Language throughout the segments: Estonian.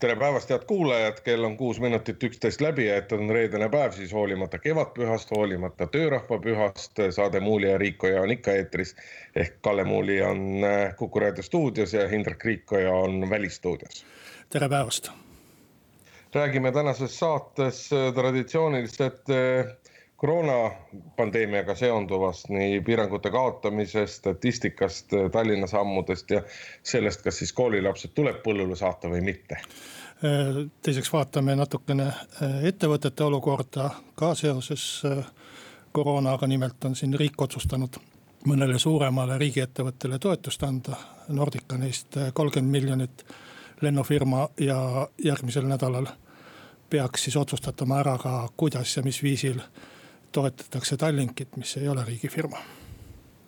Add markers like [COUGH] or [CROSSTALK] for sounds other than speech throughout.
tere päevast, head kuulajad, kell on kuus minutit üksteist läbi ja et on reedene päev, siis hoolimata kevadpühast, hoolimata töörahvapühast, saade Muuli ja Riikoja on ikka eetris. ehk Kalle Muuli on äh, Kuku raadio stuudios ja Hindrek Riikoja on välisstuudios. tere päevast. räägime tänases saates äh, traditsiooniliselt äh, koroonapandeemiaga seonduvast, nii piirangute kaotamisest, statistikast, Tallinna sammudest ja sellest, kas siis koolilapsed tuleb põllule saata või mitte. teiseks vaatame natukene äh, ettevõtete olukorda ka seoses koroonaga, nimelt on siin riik otsustanud mõnele suuremale riigiettevõttele toetust anda. Nordica neist kolmkümmend miljonit lennufirma ja järgmisel nädalal peaks siis otsustatama ära ka, kuidas ja mis viisil toetatakse Tallinkit, mis ei ole riigifirma.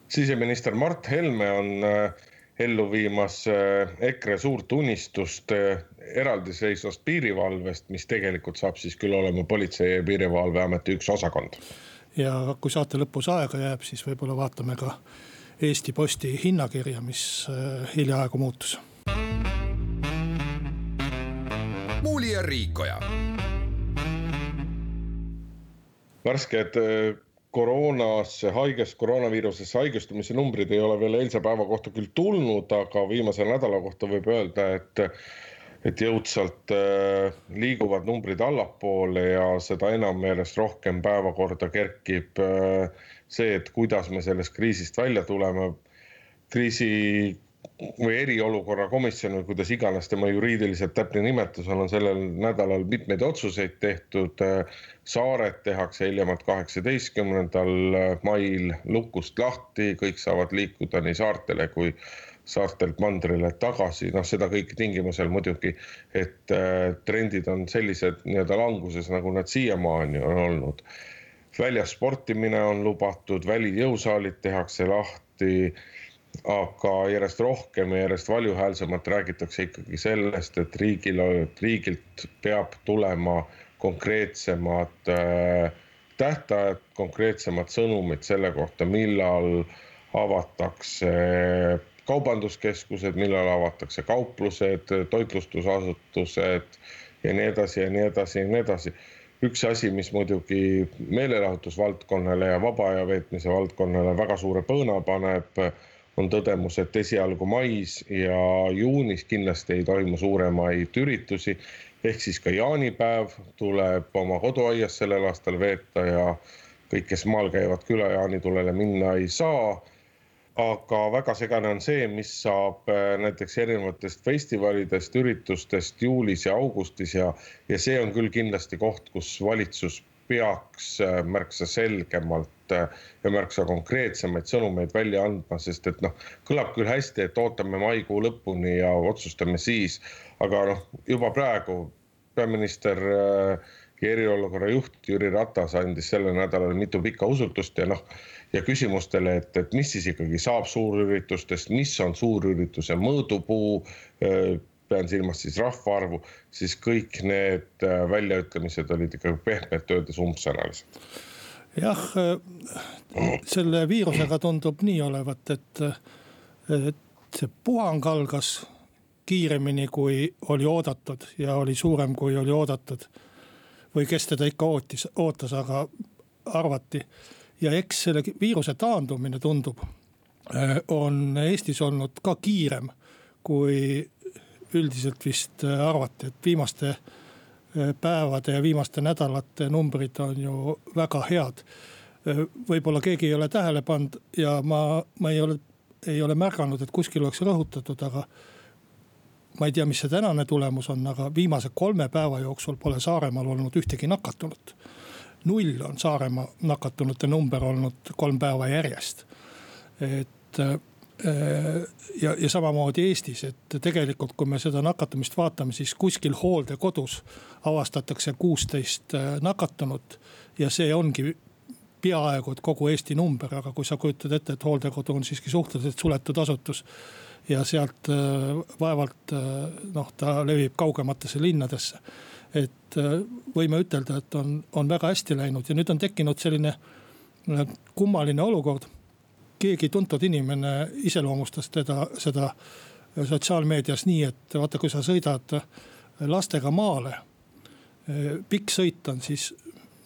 siseminister Mart Helme on äh, ellu viimas äh, EKRE suurt unistust äh, eraldiseisvast piirivalvest, mis tegelikult saab siis küll olema Politsei- ja Piirivalveameti üks osakond. ja kui saate lõpus aega jääb, siis võib-olla vaatame ka Eesti Posti hinnakirja, mis hiljaaegu muutus. muuli ja Riikoja värsked äh, koroonasse haigest, koroonaviirusesse haigestumise numbrid ei ole veel eilse päeva kohta küll tulnud, aga viimase nädala kohta võib öelda, et et jõudsalt äh, liiguvad numbrid allapoole ja seda enam järjest rohkem päevakorda kerkib äh, see, et kuidas me sellest kriisist välja tuleme. kriisi või eriolukorra komisjon või kuidas iganes tema juriidiliselt täpne nimetus on, on sellel nädalal mitmeid otsuseid tehtud. saared tehakse hiljemalt kaheksateistkümnendal mail lukust lahti, kõik saavad liikuda nii saartele kui saartelt mandrile tagasi, noh, seda kõike tingimusel muidugi, et äh, trendid on sellised nii-öelda languses, nagu nad siiamaani on olnud. väljas sportimine on lubatud, välijõusaalid tehakse lahti aga järjest rohkem ja järjest valjuhäälsemalt räägitakse ikkagi sellest, et riigil, riigilt peab tulema konkreetsemad äh, tähtajad, konkreetsemad sõnumid selle kohta, millal avatakse kaubanduskeskused, millal avatakse kauplused, toitlustusasutused ja nii edasi ja nii edasi ja nii edasi. üks asi, mis muidugi meelelahutusvaldkonnale ja vaba aja veetmise valdkonnale väga suure põõna paneb on tõdemus, et esialgu mais ja juunis kindlasti ei toimu suuremaid üritusi. ehk siis ka jaanipäev tuleb oma koduaias sellel aastal veeta ja kõik, kes maal käivad küla jaanitulele minna ei saa. aga väga segane on see, mis saab äh, näiteks erinevatest festivalidest, üritustest juulis ja augustis ja, ja see on küll kindlasti koht, kus valitsus peaks äh, märksa selgemalt äh, ja märksa konkreetsemaid sõnumeid välja andma, sest et noh, kõlab küll hästi, et ootame maikuu lõpuni ja otsustame siis, aga noh, juba praegu peaminister äh, ja eriolukorra juht Jüri Ratas andis sellel nädalal mitu pikka usutust ja noh, ja küsimustele, et, et mis siis ikkagi saab suurüritustest, mis on suurürituse mõõdupuu pean silmas siis rahvaarvu, siis kõik need äh, väljaütlemised olid ikka pehmelt öeldes umbsõnalised. jah, äh, selle viirusega tundub nii olevat, et, et see puhang algas kiiremini, kui oli oodatud ja oli suurem, kui oli oodatud. või kes teda ikka ootis, ootas, aga arvati. ja eks selle viiruse taandumine tundub, äh, on Eestis olnud ka kiirem kui üldiselt vist äh, arvati, et viimaste äh, päevade ja viimaste nädalate numbrid on ju väga head. Äh, võib-olla keegi ei ole tähele pannud ja ma, ma ei ole, ei ole märganud, et kuskil oleks rõhutatud, aga ma ei tea, mis see tänane tulemus on, aga viimase kolme päeva jooksul pole Saaremaal olnud ühtegi nakatunut. null on Saaremaa nakatunute number olnud kolm päeva järjest. et ja, ja samamoodi Eestis, et tegelikult, kui me seda nakatumist vaatame, siis kuskil hooldekodus avastatakse kuusteist äh, nakatunut. ja see ongi peaaegu et kogu Eesti number, aga kui sa kujutad ette, et hooldekodu on siiski suhteliselt suletud asutus. ja sealt vaevalt noh, ta levib kaugematesse linnadesse. et võime ütelda, et on, on väga hästi läinud ja nüüd on tekkinud selline kummaline olukord. Keegi tuntud inimene iseloomustas teda, seda sotsiaalmeedias nii, et vaata, kui sa sõidad lastega maale. pikk sõit on siis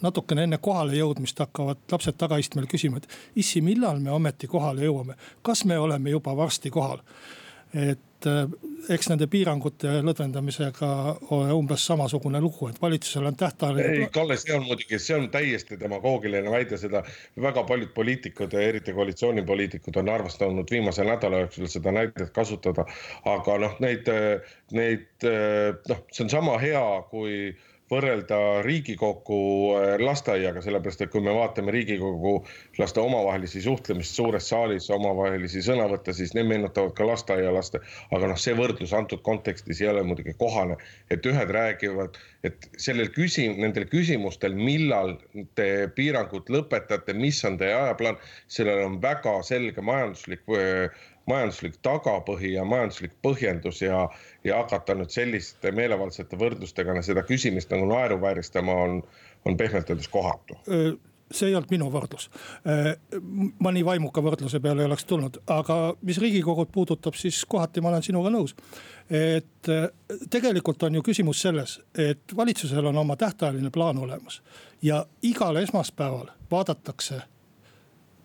natukene enne kohale jõudmist hakkavad lapsed tagaistmel küsima, et issi, millal me ometi kohale jõuame, kas me oleme juba varsti kohal et äh, eks nende piirangute lõdvendamisega umbes samasugune lugu, et valitsusel on tähtajaline. ei, Kalle, see on muidugi, see on täiesti demagoogiline väide, seda väga paljud poliitikud eriti koalitsioonipoliitikud on arvestanud viimase nädala jooksul seda näidet kasutada. aga noh, neid, neid noh, see on sama hea, kui võrrelda Riigikogu äh, lasteaiaga, sellepärast et kui me vaatame Riigikogu laste omavahelisi suhtlemist suures saalis, omavahelisi sõnavõtte, siis need meenutavad ka lasteaialaste. aga noh, see võrdlus antud kontekstis ei ole muidugi kohane, et ühed räägivad, et sellel küsim-, nendel küsimustel, millal te piirangud lõpetate, mis on teie ajaplaan, sellel on väga selge majanduslik majanduslik tagapõhi ja majanduslik põhjendus ja, ja hakata nüüd selliste meelevaldsete võrdlustega seda küsimist nagu naeruvääristama on, on pehmelt öeldes kohatu see ei olnud minu võrdlus. ma nii vaimuka võrdluse peale ei oleks tulnud, aga mis riigikogut puudutab, siis kohati ma olen sinuga nõus. et tegelikult on ju küsimus selles, et valitsusel on oma tähtajaline plaan olemas ja igal esmaspäeval vaadatakse,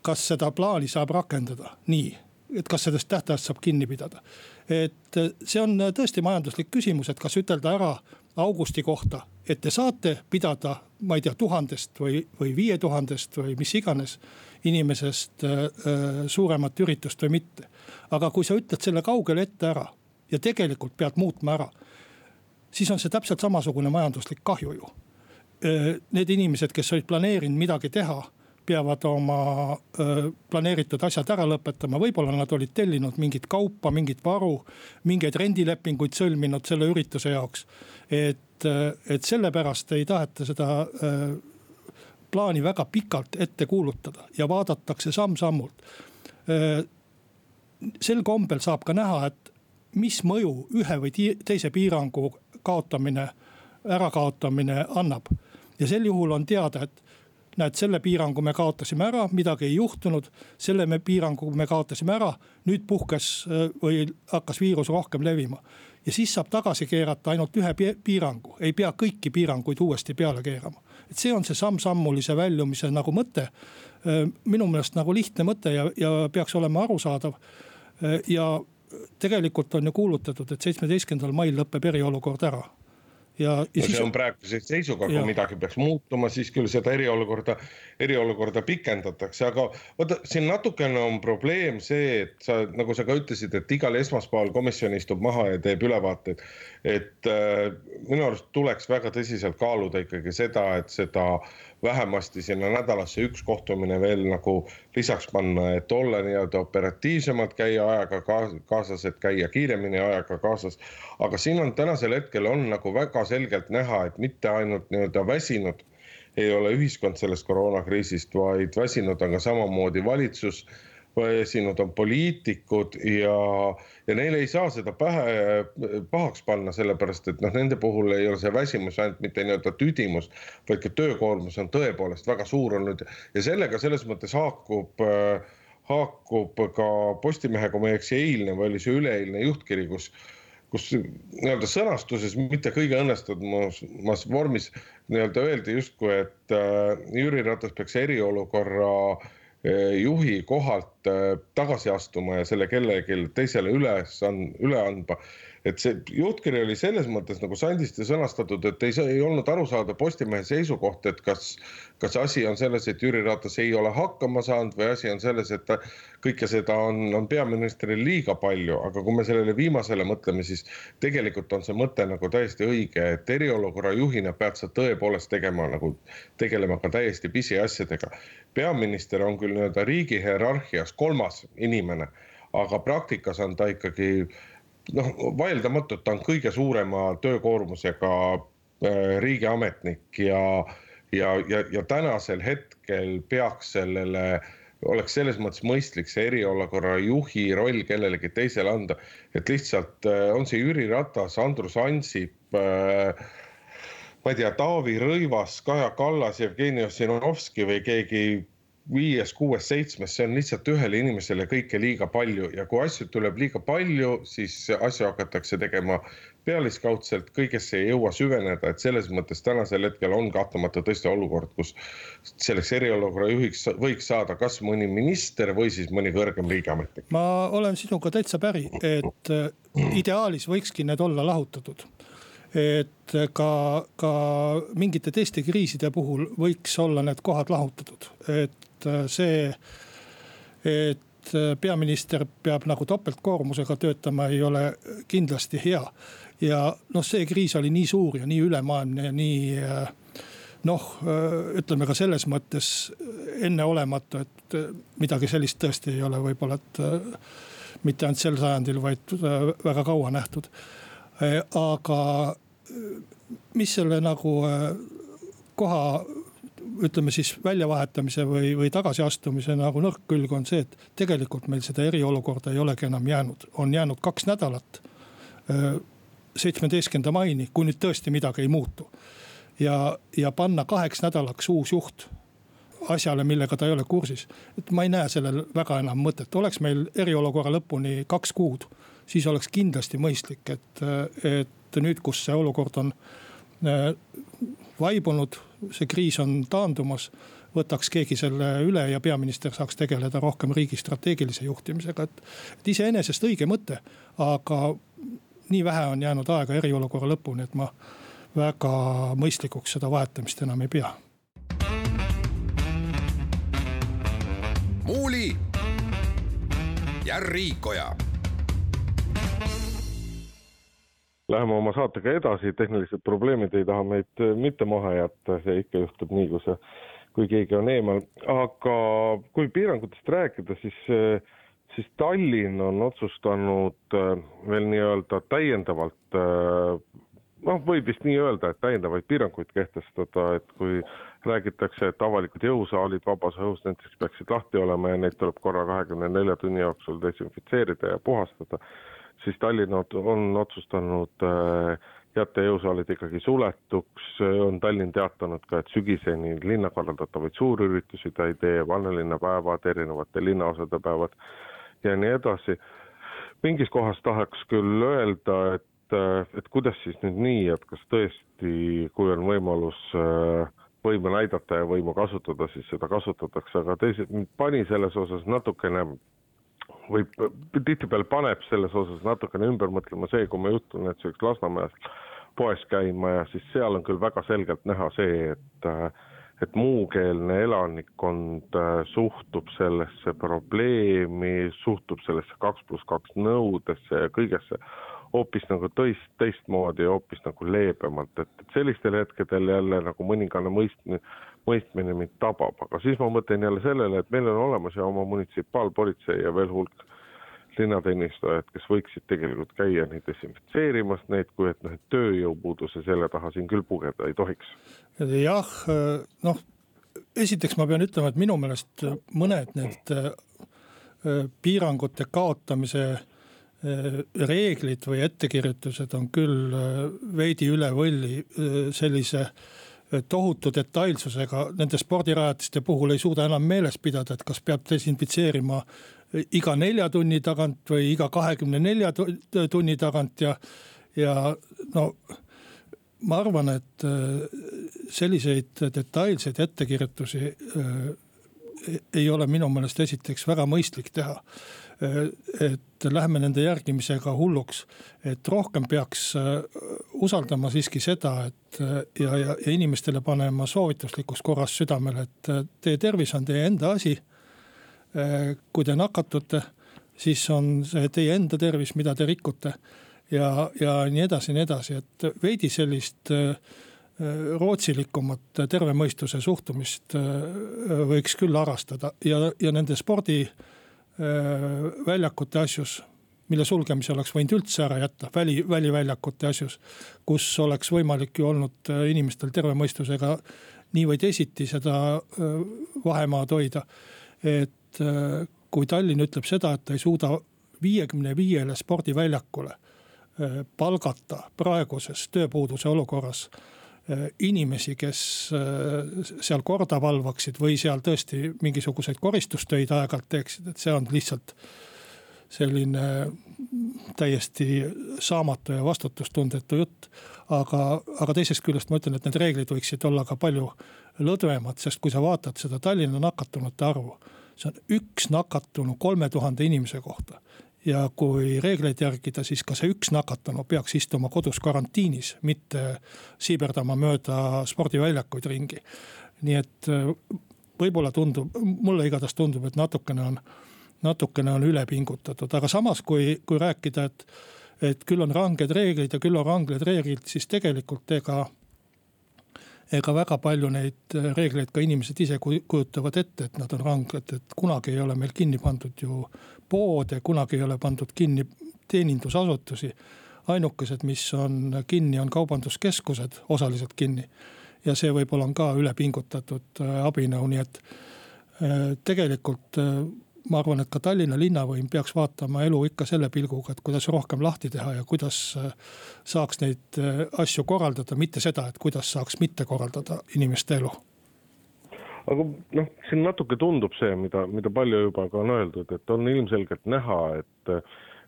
kas seda plaani saab rakendada nii et kas sellest tähtajast saab kinni pidada. et see on tõesti majanduslik küsimus, et kas ütelda ära augusti kohta, et te saate pidada, ma ei tea, tuhandest või, või viie tuhandest või mis iganes inimesest äh, suuremat üritust või mitte. aga kui sa ütled selle kaugele ette ära ja tegelikult pead muutma ära, siis on see täpselt samasugune majanduslik kahju ju. Need inimesed, kes olid planeerinud midagi teha peavad oma planeeritud asjad ära lõpetama, võib-olla nad olid tellinud mingit kaupa, mingit varu, mingeid rendilepinguid sõlminud selle ürituse jaoks. et, et sellepärast ei taheta seda plaani väga pikalt ette kuulutada ja vaadatakse samm-sammult. sel kombel saab ka näha, et mis mõju ühe või teise piirangu kaotamine, ärakaotamine annab. ja sel juhul on teada, et näed, selle piirangu me kaotasime ära, midagi ei juhtunud. selle me piirangu me kaotasime ära, nüüd puhkes äh, või hakkas viirus rohkem levima. ja siis saab tagasi keerata ainult ühe piirangu, ei pea kõiki piiranguid uuesti peale keerama. et see on see samm-sammulise väljumise nagu mõte. Äh, minu meelest nagu lihtne mõte ja, ja peaks olema arusaadav. Äh, ja tegelikult on ju kuulutatud, et seitsmeteistkümnendal mail lõpeb eriolukord ära ja, ja no siis. see on praeguse seisuga, kui midagi peaks muutuma, siis küll seda eriolukorda, eriolukorda pikendatakse, aga vaata siin natukene on probleem see, et sa nagu sa ka ütlesid, et igal esmaspäeval komisjon istub maha ja teeb ülevaateid. Et äh, minu arust tuleks väga tõsiselt kaaluda ikkagi seda, et seda vähemasti sinna nädalasse üks kohtumine veel nagu lisaks panna, et olla nii-öelda operatiivsemalt, käia ajaga kaasas, et käia kiiremini ajaga kaasas. aga siin on tänasel hetkel on nagu väga selgelt näha, et mitte ainult nii-öelda väsinud ei ole ühiskond sellest koroonakriisist, vaid väsinud on ka samamoodi valitsus väsinud on poliitikud ja, ja neile ei saa seda pähe, pahaks panna, sellepärast et noh, nende puhul ei ole see väsimus ainult mitte nii-öelda tüdimus, vaid ka töökoormus on tõepoolest väga suur olnud. Ja sellega selles mõttes haakub haakub ka Postimehega, ma ei eksi, eilne või oli see üleeilne juhtkiri, kus kus nii-öelda sõnastuses mitte kõige õnnestunumas vormis nii-öelda öeldi justkui, et äh, Jüri Ratas peaks eriolukorra äh, juhi kohalt eh, tagasi astuma ja selle kellelegi teisele üles on, üle andma. et see juhtkiri oli selles mõttes nagu sandisti sõnastatud, et ei, ei olnud aru saada Postimehe seisukoht, et kas, kas asi on selles, et Jüri Ratas ei ole hakkama saanud või asi on selles, et kõike seda on, on peaministril liiga palju, aga kui me sellele viimasele mõtleme, siis tegelikult on see mõte nagu täiesti õige, et eriolukorra juhina pead sa tõepoolest tegema nagu, tegelema ka täiesti pisiasjadega peaminister on küll nii-öelda riigi hierarhias kolmas inimene, aga praktikas on ta ikkagi noh, vaieldamatult ta on kõige suurema töökoormusega äh, riigiametnik ja ja, ja, ja tänasel hetkel peaks sellele oleks selles mõttes mõistlik see eriolukorra juhi roll kellelegi teisele anda, et lihtsalt on see Jüri Ratas, Andrus Ansip äh, ma ei tea, Taavi Rõivas, Kaja Kallas, Jevgeni Ossinovski või keegi viies, kuues, seitsmes, see on lihtsalt ühele inimesele kõike liiga palju. Ja kui asju tuleb liiga palju, siis asju hakatakse tegema pealiskaudselt, kõigesse ei jõua süveneda, et selles mõttes tänasel hetkel on kahtlemata tõesti olukord, kus selleks eriolukorra juhiks võiks saada kas mõni minister või siis mõni kõrgem riigiametnik. ma olen sinuga täitsa päri, et ideaalis võikski need olla lahutatud et ka, ka mingite teiste kriiside puhul võiks olla need kohad lahutatud, et see, et peaminister peab nagu topeltkoormusega töötama, ei ole kindlasti hea. ja noh, see kriis oli nii suur ja nii ülemaailmne ja nii noh, ütleme ka selles mõttes enneolematu, et midagi sellist tõesti ei ole võib-olla, et mitte ainult sel sajandil, vaid väga kaua nähtud Äh, aga äh, mis selle nagu äh, koha ütleme siis väljavahetamise või, või tagasiastumise nagu nõrk külg on see, et tegelikult meil seda eriolukorda ei olegi enam jäänud, on jäänud kaks nädalat. seitsmeteistkümnenda maini, kui nüüd tõesti midagi ei muutu. ja, ja panna kaheks nädalaks uus juht asjale, millega ta ei ole kursis. et ma ei näe sellel väga enam mõtet, oleks meil eriolukorra lõpuni kaks kuud siis oleks kindlasti mõistlik, et, et nüüd, kus see olukord on äh, vaibunud, see kriis on taandumas võtaks keegi selle üle ja peaminister saaks tegeleda rohkem riigi strateegilise juhtimisega, et. et iseenesest õige mõte, aga nii vähe on jäänud aega eriolukorra lõpuni, et ma väga mõistlikuks seda vahetamist enam ei pea. muuli ja Riikoja Läheme oma saatega edasi, tehnilised probleemid ei taha meid äh, mitte maha jätta, see ikka juhtub nii, kui see, kui keegi on eemal, aga kui piirangutest rääkida, siis, äh, siis Tallinn on otsustanud äh, veel nii-öelda täiendavalt noh, võib vist nii öelda, et täiendavaid piiranguid kehtestada, et kui räägitakse, et avalikud jõusaalid vabas õhus näiteks peaksid lahti olema ja neid tuleb korra kahekümne nelja tunni jooksul desinfitseerida ja puhastada siis Tallinn on otsustanud äh, jätta jõusaalid ikkagi suletuks, on Tallinn teatanud ka, et sügiseni linna korraldatavaid suurüritusi ta ei tee, vanalinnapäevad, erinevate linnaosade päevad ja nii edasi. mingis kohas tahaks küll öelda, et, äh, et kuidas siis nüüd nii, et kas tõesti, kui on võimalus äh, võime näidata ja võimu kasutada, siis seda kasutatakse, aga teised, pani selles osas natukene võib, tihtipeale paneb selles osas natukene ümber mõtlema see, kui ma jutun näiteks Lasnamäes poes käima ja siis seal on küll väga selgelt näha see, et et muukeelne elanikkond äh, suhtub sellesse probleemi, suhtub sellesse kaks pluss kaks nõudesse ja kõigesse hoopis nagu teist, teistmoodi ja hoopis nagu leebemalt, et, et sellistel hetkedel jälle nagu mõningane mõistmine, mõistmine mind tabab, aga siis ma mõtlen jälle sellele, et meil on olemas ju oma munitsipaalpolitsei ja veel hulk linnateenistujad, kes võiksid tegelikult käia neid desinfitseerimas neid, kui et noh, et tööjõupuuduse selle taha siin küll pugeda ei tohiks. jah, noh esiteks ma pean ütlema, et minu meelest mõned need äh, piirangute kaotamise Äh, reeglid või ettekirjutused on küll äh, veidi üle võlli sellise tohutu detailsusega nende spordirajatiste puhul ei suuda enam meeles pidada, et kas peab desinfitseerima iga nelja tunni tagant või iga kahekümne nelja tunni tagant ja, ja no ma arvan, et selliseid detailseid ettekirjutusi ei ole minu meelest esiteks väga mõistlik teha. Et lähme nende järgimisega hulluks, et rohkem peaks äh, usaldama siiski seda, et äh, ja, ja, ja inimestele panema soovituslikus korras südamele, et äh, teie tervis on teie enda asi. kui te nakatute, siis on see teie enda tervis, mida te rikute. Ja, ja nii edasi ja nii edasi, et veidi sellist äh, Äh, rootsilikumat terve mõistuse suhtumist äh, võiks küll harrastada. Ja, ja nende spordiväljakute äh, asjus mille sulgemise oleks võinud üldse ära jätta, väli, väliväljakute asjus. kus oleks võimalik ju olnud inimestel terve mõistusega nii või teisiti seda vahemaad hoida. et kui Tallinn ütleb seda, et ta ei suuda viiekümne viiele spordiväljakule palgata praeguses tööpuuduse olukorras inimesi, kes seal korda valvaksid või seal tõesti mingisuguseid koristustöid aeg-ajalt teeksid, et see on lihtsalt selline täiesti saamatu ja vastutustundetu jutt. aga, aga teisest küljest ma ütlen, et need reeglid võiksid olla ka palju lõdvemad, sest kui sa vaatad seda Tallinna nakatunute arvu. see on üks nakatunu kolme tuhande inimese kohta ja kui reegleid järgida, siis ka see üks nakatunu peaks istuma kodus karantiinis, mitte siiberdama mööda spordiväljakuid ringi. nii et võib-olla tundub, mulle igatahes tundub, et natukene on natukene on üle pingutatud, aga samas, kui, kui rääkida, et, et küll on ranged reeglid ja küll on ranged reeglid, siis tegelikult ega ega väga palju neid reegleid ka inimesed ise kujutavad ette, et nad on ranged, et kunagi ei ole meil kinni pandud ju poode, kunagi ei ole pandud kinni teenindusasutusi. ainukesed, mis on kinni, on kaubanduskeskused osaliselt kinni. ja see võib-olla on ka üle pingutatud äh, abinõu, nii et äh, tegelikult äh, ma arvan, et ka Tallinna linnavõim peaks vaatama elu ikka selle pilguga, et kuidas rohkem lahti teha ja kuidas äh, saaks neid äh, asju korraldada, mitte seda, et kuidas saaks mitte korraldada inimeste elu. aga noh, siin natuke tundub see, mida, mida palju juba ka on öeldud, et on ilmselgelt näha, et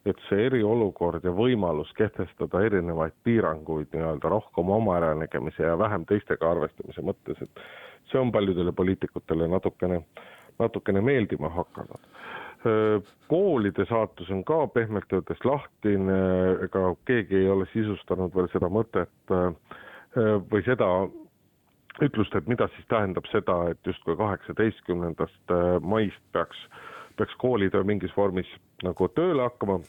et see eriolukord ja võimalus kehtestada erinevaid piiranguid nii-öelda rohkem oma äranägemise ja vähem teistega arvestamise mõttes, et see on paljudele poliitikutele natukene äh, natukene meeldima hakanud. koolide saatus on ka pehmelt öeldes lahtine, ega keegi ei ole sisustanud veel seda mõtet või seda ütlust, et mida siis tähendab seda, et justkui kaheksateistkümnendast maist peaks, peaks koolid mingis vormis nagu tööle hakkama.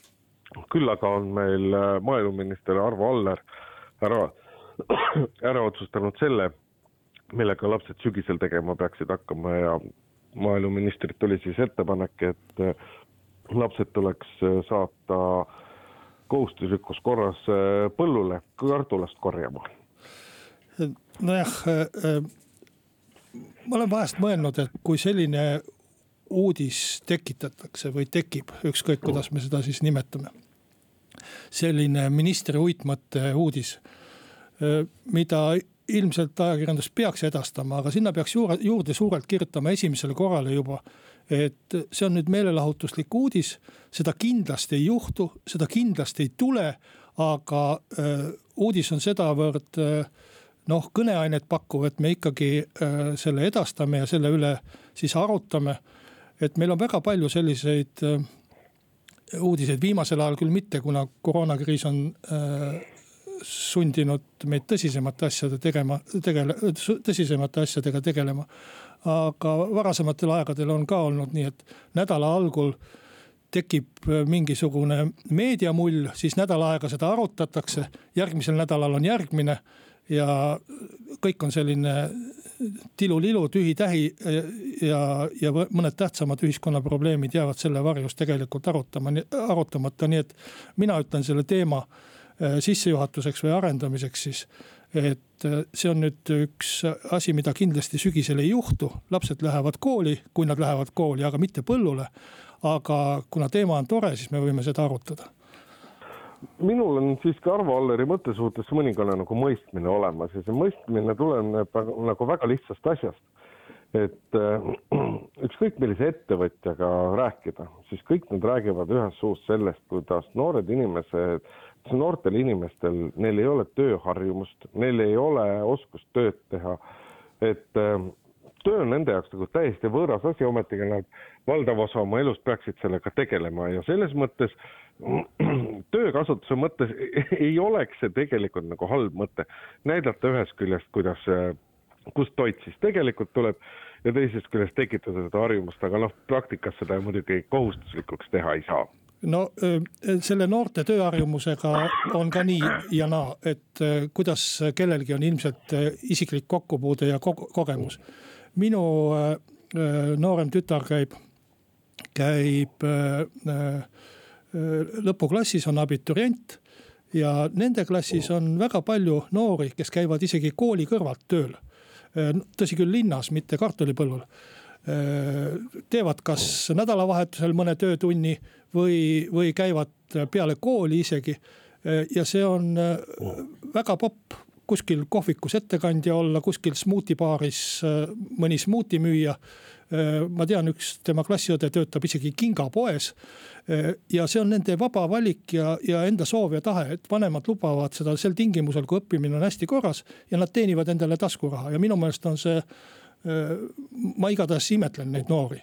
küll aga on meil maaeluminister Arvo Aller ära, ära otsustanud selle, millega lapsed sügisel tegema peaksid hakkama ja maaeluministrilt oli siis ettepanek, et äh, lapsed tuleks äh, saata kohustuslikus korras äh, põllule kartulast korjama. nojah, ma olen vahest mõelnud, et kui selline uudis tekitatakse või tekib, ükskõik kuidas me seda siis nimetame. selline ministri uitmõtte uudis, mida ilmselt ajakirjandus peaks edastama, aga sinna peaks juurde, juurde suurelt kirjutama esimesele korrale juba. et see on nüüd meelelahutuslik uudis, seda kindlasti ei juhtu, seda kindlasti ei tule, aga äh, uudis on sedavõrd äh, noh, kõneainet pakkuv, et me ikkagi äh, selle edastame ja selle üle siis arutame. et meil on väga palju selliseid äh, uudiseid, viimasel ajal küll mitte, kuna koroonakriis on äh, sundinud meid tõsisemate asjade tegema, tegele-, tõsisemate asjadega tegelema. aga varasematel aegadel on ka olnud nii, et nädala algul tekib mingisugune meediamull, siis nädal aega seda arutatakse, järgmisel nädalal on järgmine ja kõik on selline tilulilu, tühi-tähi ja, ja mõned tähtsamad ühiskonnaprobleemid jäävad selle varjus tegelikult arutama, arutamata, nii et mina ütlen selle teema Äh, sissejuhatuseks või arendamiseks siis. et äh, see on nüüd üks asi, mida kindlasti sügisel ei juhtu, lapsed lähevad kooli, kui nad lähevad kooli, aga mitte põllule. aga kuna teema on tore, siis me võime seda arutada minul on siiski Arvo Alleri mõtte suhtes mõningane nagu mõistmine olemas ja see mõistmine tuleneb nagu väga lihtsast asjast. et äh, ükskõik millise ettevõtjaga rääkida, siis kõik nad räägivad ühest suust sellest, kuidas noored inimesed noortel inimestel, neil ei ole tööharjumust, neil ei ole oskust tööd teha. et äh, töö on nende jaoks nagu täiesti võõras asi, ometigi nad valdav osa oma elust peaksid sellega tegelema ja selles mõttes [CLEARS THROAT] töökasutuse mõttes [LAUGHS] ei oleks see tegelikult nagu halb mõte. näidata ühest küljest, kuidas, äh, kust toit siis tegelikult tuleb ja teisest küljest tekitada seda harjumust, aga noh, praktikas seda muidugi kohustuslikuks teha ei saa no selle noorte tööharjumusega on ka nii ja naa, et kuidas kellelgi on ilmselt isiklik kokkupuude ja kogemus. minu noorem tütar käib, käib lõpuklassis, on abiturient ja nende klassis on väga palju noori, kes käivad isegi kooli kõrvalt tööl tõsi küll, linnas, mitte kartulipõllul teevad kas nädalavahetusel mõne töötunni või, või käivad peale kooli isegi. ja see on väga popp kuskil kohvikus ettekandja olla, kuskil smuutibaaris mõni smuuti müüa Äh, ma tean, üks tema klassiõde töötab isegi kingapoes. Äh, ja see on nende vaba valik ja, ja enda soov ja tahe, et vanemad lubavad seda sel tingimusel, kui õppimine on hästi korras. ja nad teenivad endale taskuraha ja minu meelest on see, äh, ma igatahes imetlen neid noori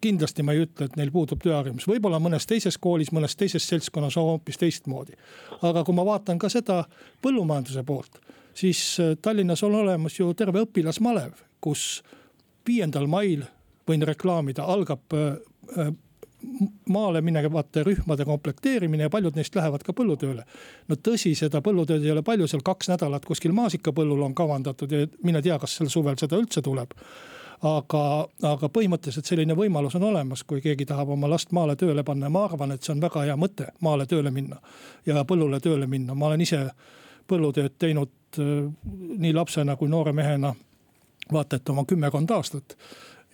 kindlasti ma ei ütle, et neil puudub tööharjumus, võib-olla mõnes teises koolis, mõnes teises seltskonnas on hoopis teistmoodi. aga kui ma vaatan ka seda põllumajanduse poolt, siis Tallinnas on olemas ju terve õpilasmalev, kus viiendal mail, võin reklaamida, algab äh, äh, maale minevate rühmade komplekteerimine ja paljud neist lähevad ka põllutööle. no tõsi, seda põllutööd ei ole palju, seal kaks nädalat kuskil maasikapõllul on kavandatud ja mine tea, kas sel suvel seda üldse tuleb. Aga, aga põhimõtteliselt selline võimalus on olemas, kui keegi tahab oma last maale tööle panna ja ma arvan, et see on väga hea mõte, maale tööle minna. ja põllule tööle minna, ma olen ise põllutööd teinud äh, nii lapsena kui noore mehena vaata et oma kümmekond aastat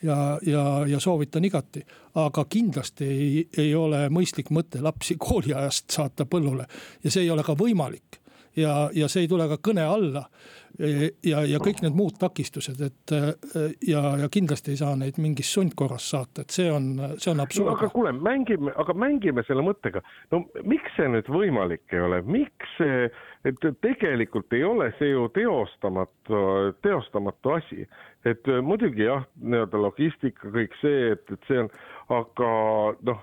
ja, ja, ja soovitan igati. aga kindlasti ei, ei ole mõistlik mõte lapsi kooliajast saata põllule ja see ei ole ka võimalik. Ja, ja see ei tule ka kõne alla. ja, ja kõik need muud takistused, et ja, ja kindlasti ei saa neid mingis sundkorras saata, et see on, see on absurd no,. aga kuule, mängime, aga mängime selle mõttega. no miks see nüüd võimalik ei ole, miks see et tegelikult ei ole see ju teostamatu, teostamatu asi. et muidugi jah, nii-öelda logistika, kõik see, et, et see on, aga noh,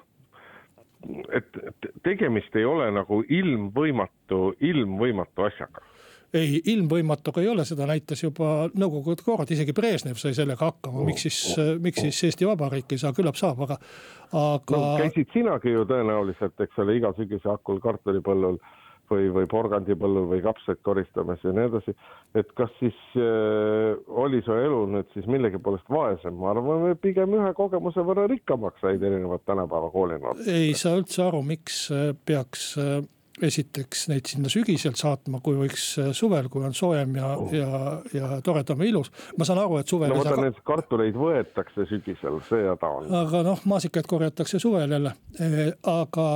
et tegemist ei ole nagu ilmvõimatu, ilmvõimatu asjaga ei, ilmvõimatuga ei ole, seda näitas juba nõukogude kord, isegi Brežnev sai sellega hakkama, miks siis, miks siis Eesti Vabariik ei saa, küllap saab, aga, aga. no käisid sinagi ju tõenäoliselt, eks ole, iga sügise hakul kartulipõllul äh, või, või porgandipõllul või kapsaid koristamas ja nii edasi. et kas siis äh, oli su elu nüüd siis millegipoolest vaesem, ma arvan, pigem ühe kogemuse võrra rikkamaks said erinevad tänapäeva koolinoored. ei saa üldse aru, miks äh, peaks äh esiteks neid sinna sügisel saatma, kui võiks äh, suvel, kui on soojem ja oh., ja, ja toredam ja ilus. ma saan aru, et suvel. no vaata saa... need kartuleid võetakse sügisel, see häda on. aga noh, maasikaid korjatakse suvel jälle, e, aga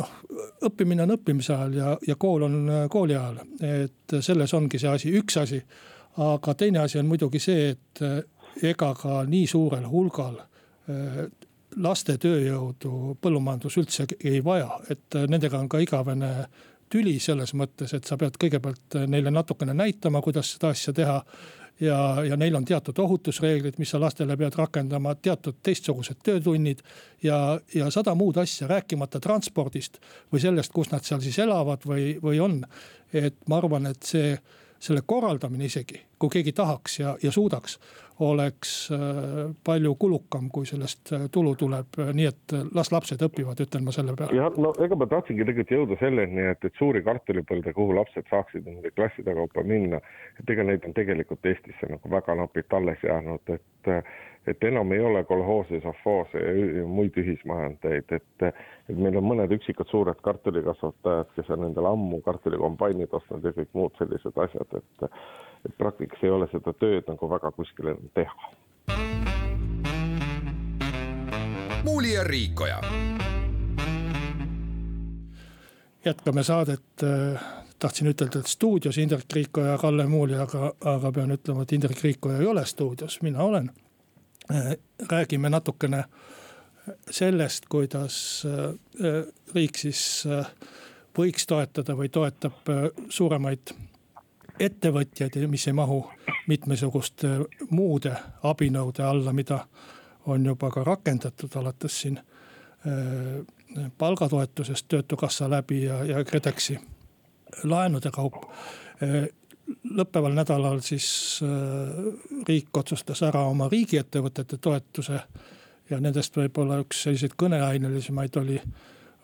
noh, õppimine on õppimise ajal ja, ja kool on äh, kooli ajal, et selles ongi see asi, üks asi. aga teine asi on muidugi see, et äh, ega ka nii suurel hulgal laste tööjõudu põllumajandus üldse ei vaja, et äh, nendega on ka igavene tüli selles mõttes, et sa pead kõigepealt äh, neile natukene näitama, kuidas seda asja teha. ja, ja neil on teatud ohutusreeglid, mis sa lastele pead rakendama, teatud teistsugused töötunnid. ja, ja sada muud asja, rääkimata transpordist või sellest, kus nad seal siis elavad või, või on. et ma arvan, et see selle korraldamine isegi, kui keegi tahaks ja, ja suudaks, oleks äh, palju kulukam, kui sellest äh, tulu tuleb, nii et las lapsed õpivad, ütlen ma selle peale. jah, no ega ma tahtsingi tegelikult jõuda selleni, et, et suuri kartulipõlde, kuhu lapsed saaksid nende klasside kaupa minna. et ega neid on tegelikult Eestisse nagu väga napilt alles jäänud, et et enam ei ole kolhoose, sovhoose ja muid ühismajandeid, et, et meil on mõned üksikud suured kartulikasvatajad, kes on endale ammu kartulikombainid ostnud ja kõik muud sellised asjad, et, et praktikas ei ole seda tööd nagu väga kuskil enam teha. muuli ja Riikoja. jätkame saadet tahtsin ütelda, et stuudios Indrek Riikoja ja Kalle Muuli, aga, aga pean ütlema, et Indrek Riikoja ei ole stuudios, mina olen Äh, räägime natukene sellest, kuidas äh, riik siis äh, võiks toetada või toetab suuremaid ettevõtjaid, mis ei mahu mitmesuguste muude abinõude alla, mida on juba ka rakendatud alates siin palgatoetusest Töötukassa läbi ja, ja KredExi laenude kaup lõppeval nädalal siis äh, riik otsustas ära oma riigiettevõtete toetuse. ja nendest võib-olla üks selliseid kõneainelisemaid oli,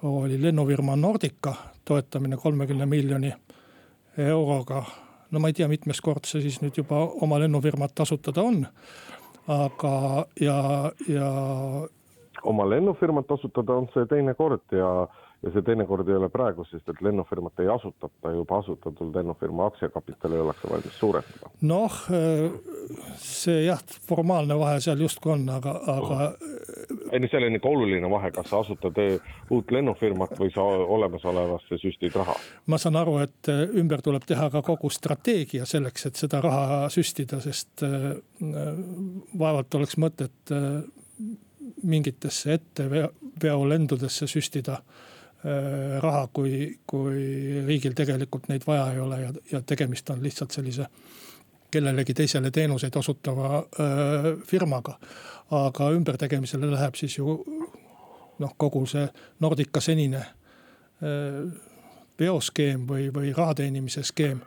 oli lennufirma Nordica toetamine kolmekümne miljoni euroga. no ma ei tea, mitmes kord see siis nüüd juba oma lennufirmat asutada on. aga, ja, ja. oma lennufirmat asutada on see teine kord ja ja see teinekord ei ole praegu, sest et lennufirmat ei asutata, juba asutatud lennufirma aktsiakapitali ollakse valmis suurendada. noh, see jah, formaalne vahe seal justkui on, aga, aga. ei no seal on ikka oluline vahe, kas sa asutad uut lennufirmat või sa olemasolevasse süstid raha. ma saan aru, et ümber tuleb teha ka kogu strateegia selleks, et seda raha süstida, sest vaevalt oleks mõtet mingitesse etteveolendudesse süstida raha, kui, kui riigil tegelikult neid vaja ei ole ja, ja tegemist on lihtsalt sellise kellelegi teisele teenuseid osutava äh, firmaga. aga ümbertegemisele läheb siis ju noh, kogu see Nordica senine äh, veoskeem või, või raha teenimise skeem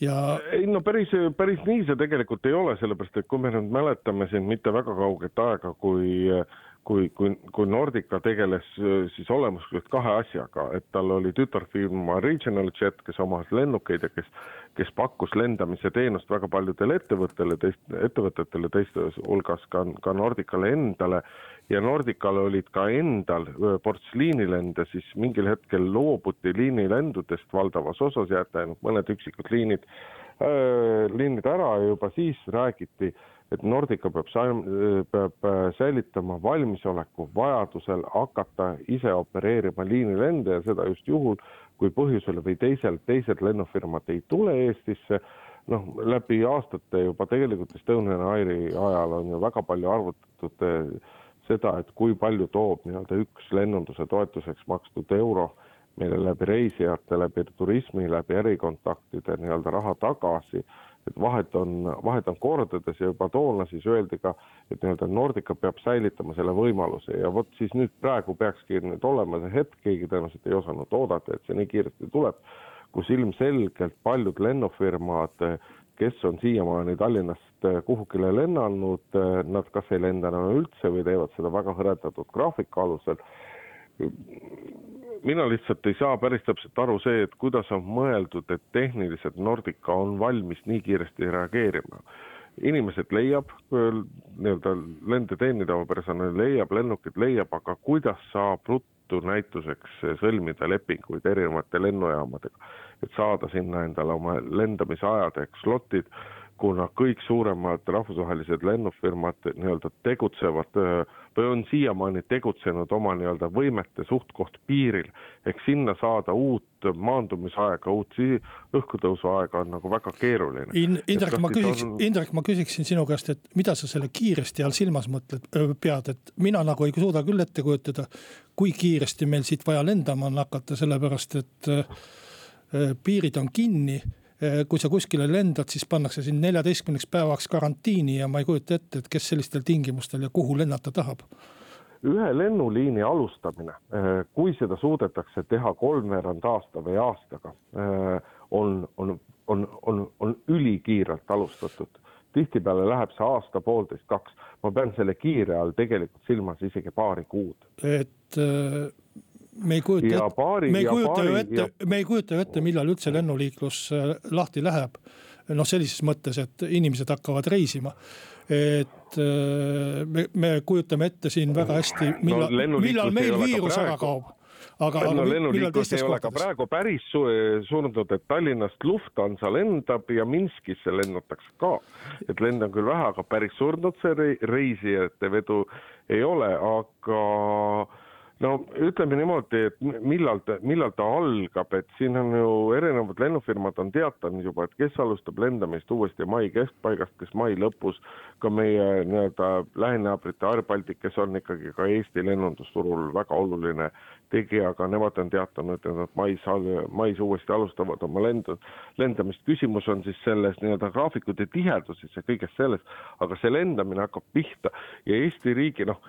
ja. ei no päris, päris nii see tegelikult ei ole, sellepärast et kui me nüüd mäletame siin mitte väga kauget aega, kui äh, kui, kui, kui Nordica tegeles äh, siis olemuslikult kahe asjaga, et tal oli tütarfirma Regional Jet, kes omas lennukeid ja kes, kes pakkus lendamise teenust väga paljudele ettevõttele, teist, ettevõtetele, teiste hulgas ka, ka Nordicale endale. ja Nordical olid ka endal äh, ports liinilende, siis mingil hetkel loobuti liinilendudest valdavas osas, jäeti ainult mõned üksikud liinid, äh, liinid ära ja juba siis räägiti et Nordica peab, peab äh, säilitama valmisoleku vajadusel hakata ise opereerima liinilende ja seda just juhul, kui põhjusel või teisel teised lennufirmad ei tule Eestisse. noh, läbi aastate juba tegelikult Estonian Airi ajal on ju väga palju arvutatud äh, seda, et kui palju toob nii-öelda üks lennunduse toetuseks makstud euro meile läbi reisijate, läbi turismi, läbi ärikontaktide nii-öelda raha tagasi et vahet on, vahet on kordades ja juba toona siis öeldi ka, et nii-öelda Nordica peab säilitama selle võimaluse ja vot siis nüüd praegu peakski nüüd olema see hetk, keegi tõenäoliselt ei osanud oodata, et see nii kiiresti tuleb, kus ilmselgelt paljud lennufirmad, kes on siiamaani Tallinnast kuhugile lennanud, nad kas ei lenda enam üldse või teevad seda väga hõredatud graafiku alusel mina lihtsalt ei saa päris täpselt aru see, et kuidas on mõeldud, et tehniliselt Nordica on valmis nii kiiresti reageerima. inimesed leiab, nii-öelda lende teenindava personali leiab, lennukid leiab, aga kuidas saab ruttu näituseks sõlmida lepinguid erinevate lennujaamadega, et saada sinna endale oma lendamise ajadeks slotid kuna kõik suuremad rahvusvahelised lennufirmad nii-öelda tegutsevad või on siiamaani tegutsenud oma nii-öelda võimete suht-koht piiril, ehk sinna saada uut maandumisaega, uut õhkutõusuaega on nagu väga keeruline In,. Indrek, ma küsiks on..., Indrek, ma küsiksin sinu käest, et mida sa selle kiiresti all silmas mõtled, pead, et mina nagu ei suuda küll ette kujutada, kui kiiresti meil siit vaja lendama on hakata, sellepärast et piirid on kinni kui sa kuskile lendad, siis pannakse sind neljateistkümneks päevaks karantiini ja ma ei kujuta ette, et kes sellistel tingimustel ja kuhu lennata tahab ühe lennuliini alustamine, eh, kui seda suudetakse teha kolmveerand aasta või aastaga, eh, on, on, on, on, on ülikiirelt alustatud. tihtipeale läheb see aasta, poolteist, kaks. ma pean selle kiire all tegelikult silmas isegi paari kuud. et me ei kujuta ette, me ei kujuta ju ette, me ei kujuta ju ette, millal üldse lennuliiklus äh, lahti läheb. noh, sellises mõttes, et inimesed hakkavad reisima. et äh, me, me kujutame ette siin väga hästi, millal no,, millal meil viirus ära kaob aga, no lennuliiklus ei ole ka praegu päris su surnud, et Tallinnast Lufthansa lendab ja Minskisse lennatakse ka. et lend on küll vähe, aga päris surnud see reisijate vedu ei ole, aga no ütleme niimoodi, et millal ta, millal ta algab, et siin on ju erinevad lennufirmad on teatanud juba, et kes alustab lendamist uuesti mai keskpaigast, kes mai lõpus. ka meie nii-öelda lähinaabrite Air Baltic, kes on ikkagi ka Eesti lennundusturul väga oluline tegija, aga nemad on teatanud, et nad mais, mais uuesti alustavad oma lendu, lendamist. küsimus on siis selles nii-öelda graafikute tiheduses ja kõiges selles, aga see lendamine hakkab pihta ja Eesti riigi noh,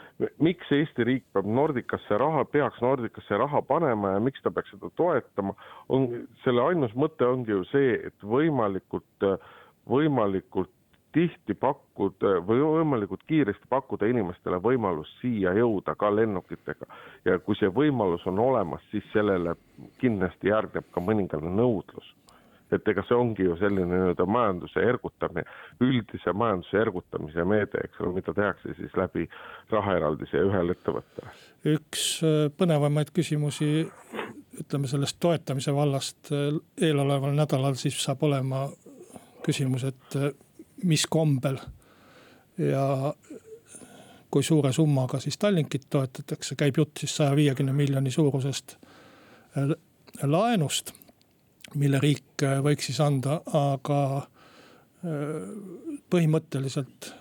miks Eesti riik peab Nordicasse raha, peaks Nordicasse raha panema ja miks ta peaks seda toetama, on, selle ainus mõte ongi ju see, et võimalikult, võimalikult tihti pakkuda või võimalikult kiiresti pakkuda inimestele võimalus siia jõuda ka lennukitega. ja kui see võimalus on olemas, siis sellele kindlasti järgneb ka mõningane nõudlus et ega see ongi ju selline nii-öelda majanduse ergutamine, üldise majanduse ergutamise meede, eks ole, mida tehakse siis läbi rahaeraldise ühele ettevõttele. üks äh, põnevamaid küsimusi ütleme sellest toetamise vallast eeloleval nädalal siis saab olema küsimus, et mis kombel ja kui suure summaga siis Tallinkit toetatakse, käib jutt siis saja viiekümne miljoni suurusest äh, laenust, mille riik äh, võiks siis anda, aga äh, põhimõtteliselt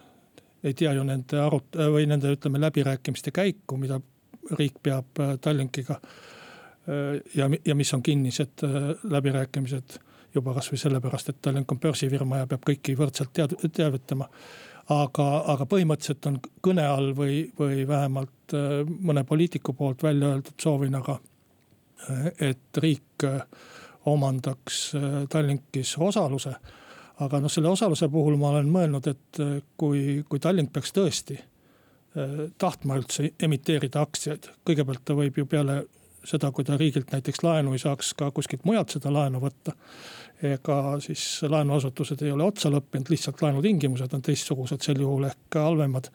ei tea ju nende arut- või nende, ütleme läbirääkimiste käiku, mida riik peab Tallinkiga. ja, ja mis on kinnised läbirääkimised juba kasvõi sellepärast, et Tallink on börsifirma ja peab kõiki võrdselt tead-, teavitama aga, aga põhimõtteliselt on kõne all või, või vähemalt äh, mõne poliitiku poolt välja öeldud soovina ka, äh, et riik äh, omandaks Tallinkis osaluse. aga noh, selle osaluse puhul ma olen mõelnud, et kui, kui Tallink peaks tõesti tahtma üldse emiteerida aktsiaid, kõigepealt ta võib ju peale seda, kui ta riigilt näiteks laenu ei saaks ka kuskilt mujalt seda laenu võtta ega siis laenuasutused ei ole otsa lõppenud, lihtsalt laenutingimused on teistsugused, sel juhul ehk halvemad.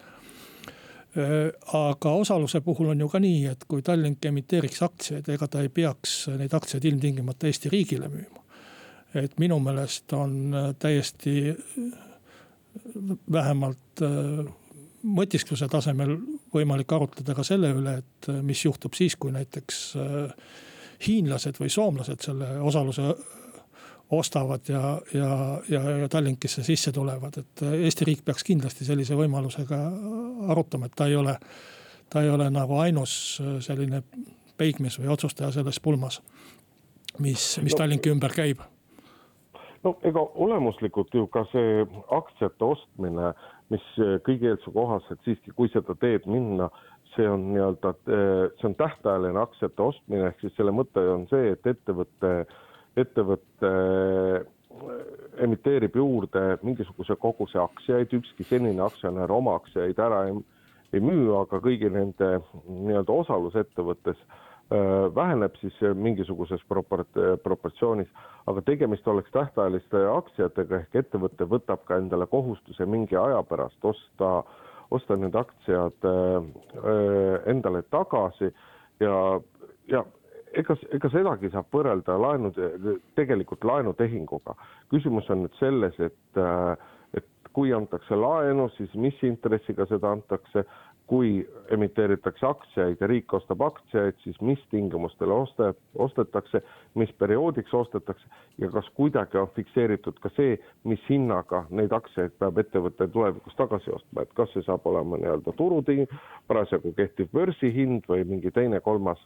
aga osaluse puhul on ju ka nii, et kui Tallink emiteeriks aktsiaid, ega ta ei peaks neid aktsiaid ilmtingimata Eesti riigile müüma. et minu meelest on täiesti vähemalt mõtiskluse tasemel võimalik arutleda ka selle üle, et mis juhtub siis, kui näiteks hiinlased või soomlased selle osaluse ostavad ja, ja, ja, ja Tallinkisse sisse tulevad, et Eesti riik peaks kindlasti sellise võimalusega arutama, et ta ei ole, ta ei ole nagu ainus selline peigmees või otsustaja selles pulmas, mis, mis no, Tallinki ümber käib no ega olemuslikult ju ka see aktsiate ostmine, mis kõigi eelduse kohaselt siiski, kui seda teed minna, see on nii-öelda, see on tähtajaline aktsiate ostmine, ehk siis selle mõte on see, et ettevõte ettevõte äh, emiteerib juurde mingisuguse koguse aktsiaid, ükski senine aktsionär oma aktsiaid ära ei, ei müü, aga kõigi nende nii-öelda osalus ettevõttes äh, väheneb siis mingisuguses proport-, proportsioonis, aga tegemist oleks tähtajaliste aktsiatega ehk ettevõte võtab ka endale kohustuse mingi aja pärast osta, osta need aktsiad äh, endale tagasi ja, ja ega, ega sedagi saab võrrelda laenu, tegelikult laenutehinguga. küsimus on nüüd selles, et, äh, et kui antakse laenu, siis mis intressiga seda antakse, kui emiteeritakse aktsiaid ja riik ostab aktsiaid, siis mis tingimustel oste, ostetakse, mis perioodiks ostetakse ja kas kuidagi on fikseeritud ka see, mis hinnaga neid aktsiaid peab ettevõte tulevikus tagasi ostma, et kas see saab olema nii-öelda turuting, parasjagu kehtiv börsihind või mingi teine, kolmas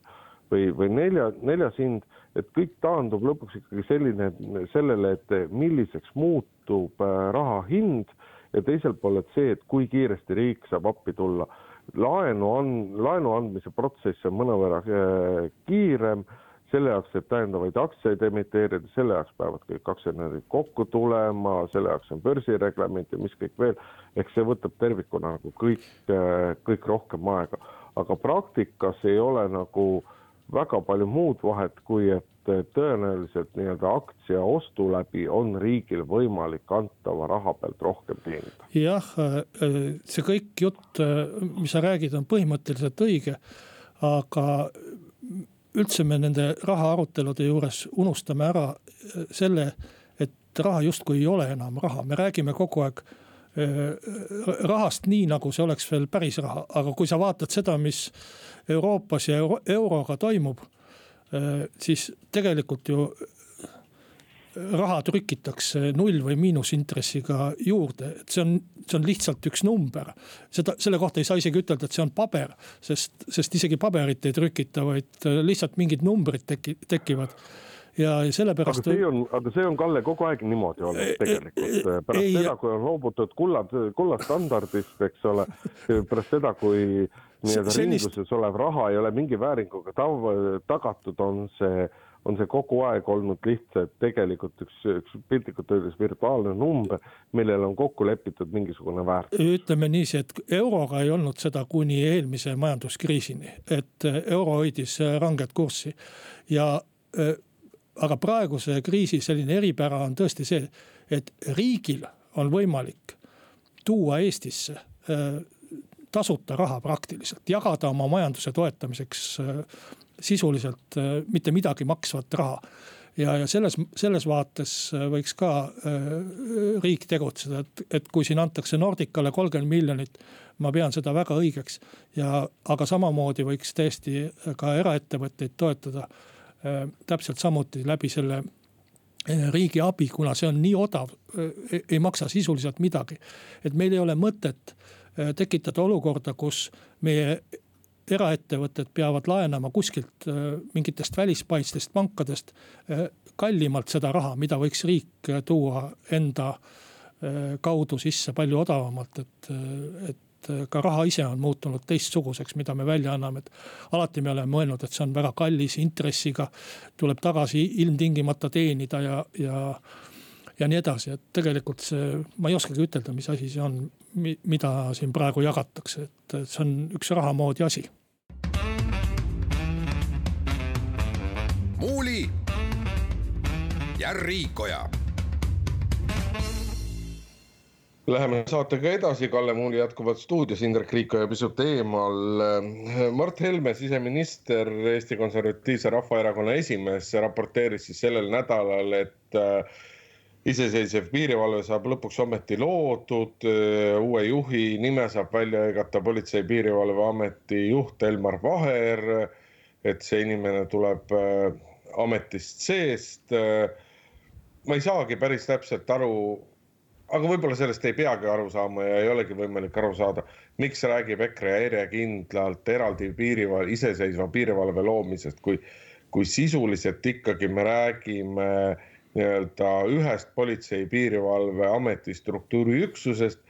või, või nelja, neljas hind, et kõik taandub lõpuks ikkagi selline, sellele, et milliseks muutub äh, raha hind ja teiselt pool, et see, et kui kiiresti riik saab appi tulla. Laenu on, laenu andmise protsess on mõnevõrra äh, kiirem, selle jaoks, et täiendavaid aktsiaid emiteerida, selle jaoks peavad kõik aktsionärid kokku tulema, selle jaoks on börsireglement ja mis kõik veel. ehk see võtab tervikuna nagu kõik, äh, kõik rohkem aega, aga praktikas ei ole nagu väga palju muud vahet, kui et tõenäoliselt nii-öelda aktsia ostu läbi on riigil võimalik antava raha pealt rohkem teenida. jah, see kõik jutt, mis sa räägid, on põhimõtteliselt õige. aga üldse me nende raha arutelude juures unustame ära selle, et raha justkui ei ole enam raha, me räägime kogu aeg rahast nii, nagu see oleks veel päris raha, aga kui sa vaatad seda, mis Euroopas ja euro, euroga toimub, siis tegelikult ju raha trükitakse null või miinusintressiga juurde, et see on, see on lihtsalt üks number. seda, selle kohta ei saa isegi ütelda, et see on paber, sest, sest isegi paberit ei trükita, vaid lihtsalt mingid numbrid teki-, tekivad ja sellepärast. aga see on, aga see on, Kalle, kogu aeg niimoodi olnud tegelikult, pärast ei, seda, kui on loobutud kullad, kullastandardist, eks ole, pärast seda, kui nii-öelda sellist... ringluses olev raha ei ole mingi vääringuga tav, tagatud, on see on see kogu aeg olnud lihtsalt tegelikult üks, üks piltlikult öeldes virtuaalne number, millel on kokku lepitud mingisugune väärtus. ütleme niiviisi, et euroga ei olnud seda kuni eelmise majanduskriisini, et euro hoidis ranget kurssi ja aga praeguse kriisi selline eripära on tõesti see, et riigil on võimalik tuua Eestisse äh, tasuta raha praktiliselt, jagada oma majanduse toetamiseks äh, sisuliselt mitte midagi maksvat raha ja, ja selles, selles vaates võiks ka äh, riik tegutseda, et, et kui siin antakse Nordicale kolmkümmend miljonit. ma pean seda väga õigeks ja, aga samamoodi võiks tõesti ka eraettevõtteid toetada äh,. Täpselt samuti läbi selle äh, riigi abi, kuna see on nii odav, äh, ei maksa sisuliselt midagi. et meil ei ole mõtet äh, tekitada olukorda, kus meie eraettevõtted peavad laenama kuskilt äh, mingitest välispaistest pankadest äh, kallimalt seda raha, mida võiks riik äh, tuua enda kaudu sisse palju odavamalt, et, et ka raha ise on muutunud teistsuguseks, mida me välja anname, et. alati me oleme mõelnud, et see on väga kallis intressiga, tuleb tagasi ilmtingimata teenida ja, ja ja nii edasi, et tegelikult see, ma ei oskagi ütelda, mis asi see on, mida siin praegu jagatakse, et see on üks raha moodi asi. muuli ja Riikoja Läheme saatega edasi, Kalle Muuli jätkuvalt stuudios, Indrek Riikoja pisut eemal. Mart Helme, siseminister, Eesti Konservatiivse Rahvaerakonna esimees, raporteeris siis sellel nädalal, et iseseisev piirivalve saab lõpuks ometi loodud. uue juhi nime saab välja hõigata Politsei- ja Piirivalveameti juht Elmar Vaher. et see inimene tuleb äh, ametist seest. ma ei saagi päris täpselt aru, aga võib-olla sellest ei peagi aru saama ja ei olegi võimalik aru saada, miks räägib EKRE järjekindlalt eraldi piirivalve, iseseisva piirivalve loomisest, kui, kui sisuliselt ikkagi me räägime nii-öelda ühest politsei piirivalveameti struktuuriüksusest,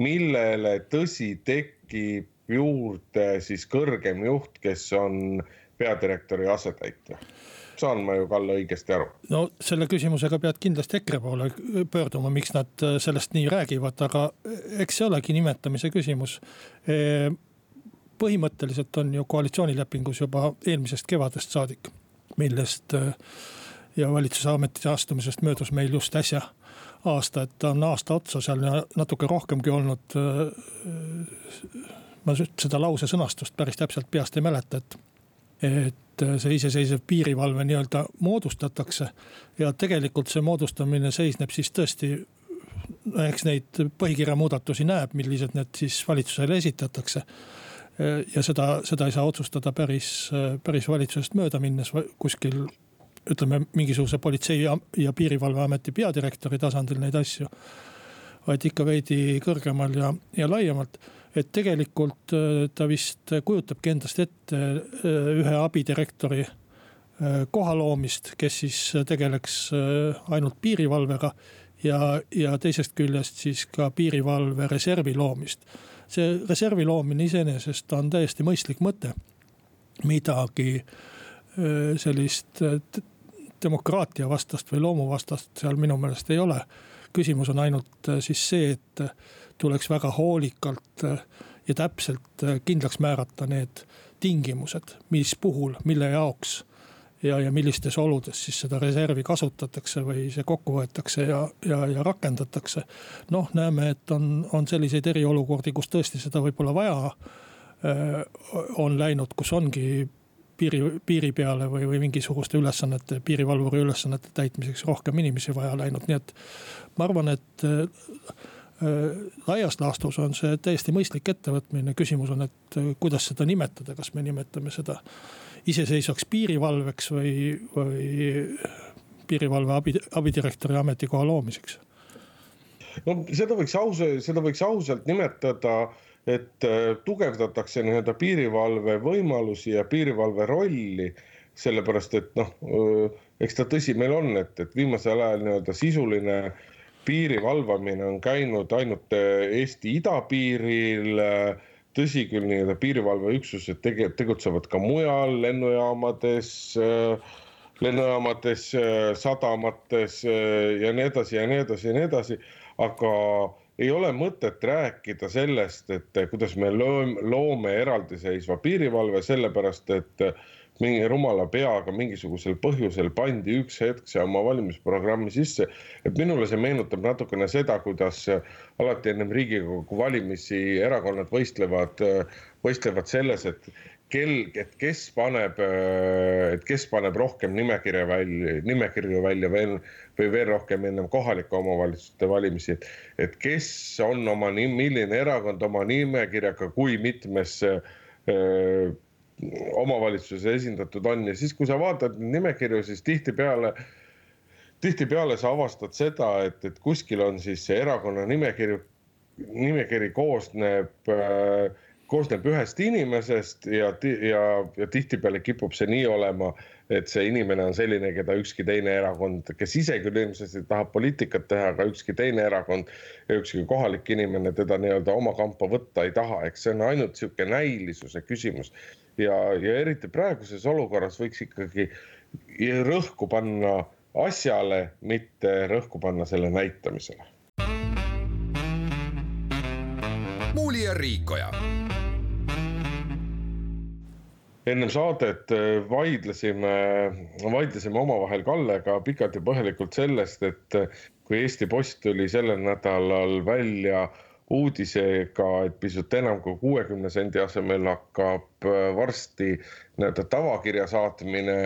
millele tõsi tekib juurde siis kõrgem juht, kes on peadirektori asetäitja saan ma ju, Kalle, õigesti aru? no selle küsimusega pead kindlasti EKRE poole pöörduma, miks nad sellest nii räägivad, aga eks see olegi nimetamise küsimus. põhimõtteliselt on ju koalitsioonilepingus juba eelmisest kevadest saadik, millest ja valitsuse ametisse astumisest möödus meil just äsja aasta, et ta on aasta otsa seal natuke rohkemgi olnud. ma seda lause sõnastust päris täpselt peast ei mäleta, et, et see iseseisev piirivalve nii-öelda moodustatakse. ja tegelikult see moodustamine seisneb siis tõesti eks neid põhikirja muudatusi näeb, millised need siis valitsusele esitatakse. ja seda, seda ei saa otsustada päris, päris valitsusest mööda minnes kuskil ütleme mingisuguse politsei ja, ja piirivalveameti peadirektori tasandil neid asju. vaid ikka veidi kõrgemal ja, ja laiemalt. Et tegelikult äh, ta vist kujutabki endast ette äh, ühe abidirektori äh, koha loomist, kes siis tegeleks ainult piirivalvega. ja, ja teisest küljest siis ka piirivalve reservi loomist. see reservi loomine iseenesest on täiesti mõistlik mõte. midagi sellist demokraatia vastast või loomuvastast seal minu meelest ei ole. küsimus on ainult siis see, et tuleks väga hoolikalt äh, ja täpselt kindlaks määrata need tingimused, mis puhul, mille jaoks ja, ja millistes oludes siis seda reservi kasutatakse või see kokku võetakse ja, ja, ja rakendatakse. noh, näeme, et on, on selliseid eriolukordi, kus tõesti seda võib-olla vaja on läinud, kus ongi piiri, piiri peale või, või mingisuguste ülesannete, piirivalvuri ülesannete täitmiseks rohkem inimesi vaja läinud, nii et. ma arvan, et laias laastus on see täiesti mõistlik ettevõtmine, küsimus on, et äh, kuidas seda nimetada, kas me nimetame seda iseseisvaks piirivalveks või, või piirivalve abi, abidirektori ametikoha loomiseks. no seda võiks aus, seda võiks ausalt nimetada et äh, tugevdatakse nii-öelda piirivalve võimalusi ja piirivalve rolli. sellepärast et noh, äh, eks ta tõsi meil on, et, et viimasel ajal nii-öelda sisuline piiri valvamine on käinud ainult äh, Eesti idapiiril. tõsi küll, nii-öelda piirivalveüksused tege-, tegutsevad ka mujal lennujaamades lennujaamades, sadamates ja nii edasi ja nii edasi ja nii edasi, aga ei ole mõtet rääkida sellest, et kuidas me loome eraldiseisva piirivalve, sellepärast et mingi rumala peaga mingisugusel põhjusel pandi üks hetk see oma valimisprogrammi sisse. et minule see meenutab natukene seda, kuidas alati ennem riigikogu valimisi erakonnad võistlevad, võistlevad selles, et kel, et kes paneb, et kes paneb rohkem nimekirja välja, nimekirju välja veel või veel rohkem ennem kohalike omavalitsuste valimisi. et kes on oma, milline erakond oma nimekirjaga, kui mitmes öö, omavalitsuses esindatud on. Ja siis, kui sa vaatad nimekirju, siis tihtipeale tihtipeale sa avastad seda, et, et kuskil on siis see erakonna nimekiri, nimekiri koosneb äh, koosneb ühest inimesest ja, ja, ja tihtipeale kipub see nii olema, et see inimene on selline, keda ükski teine erakond, kes ise küll ilmselt tahab poliitikat teha, aga ükski teine erakond ükski kohalik inimene teda nii-öelda oma kampa võtta ei taha, eks see on ainult sihuke näilisuse küsimus. ja, ja eriti praeguses olukorras võiks ikkagi rõhku panna asjale, mitte rõhku panna selle näitamisele. muuli ja Riikoja ennem saadet äh, vaidlesime, vaidlesime omavahel Kallega pikalt ja põhjalikult sellest, et äh, kui Eesti Post tuli sellel nädalal välja uudisega, et pisut enam kui kuuekümne sendi asemel hakkab äh, varsti nii-öelda tavakirja saatmine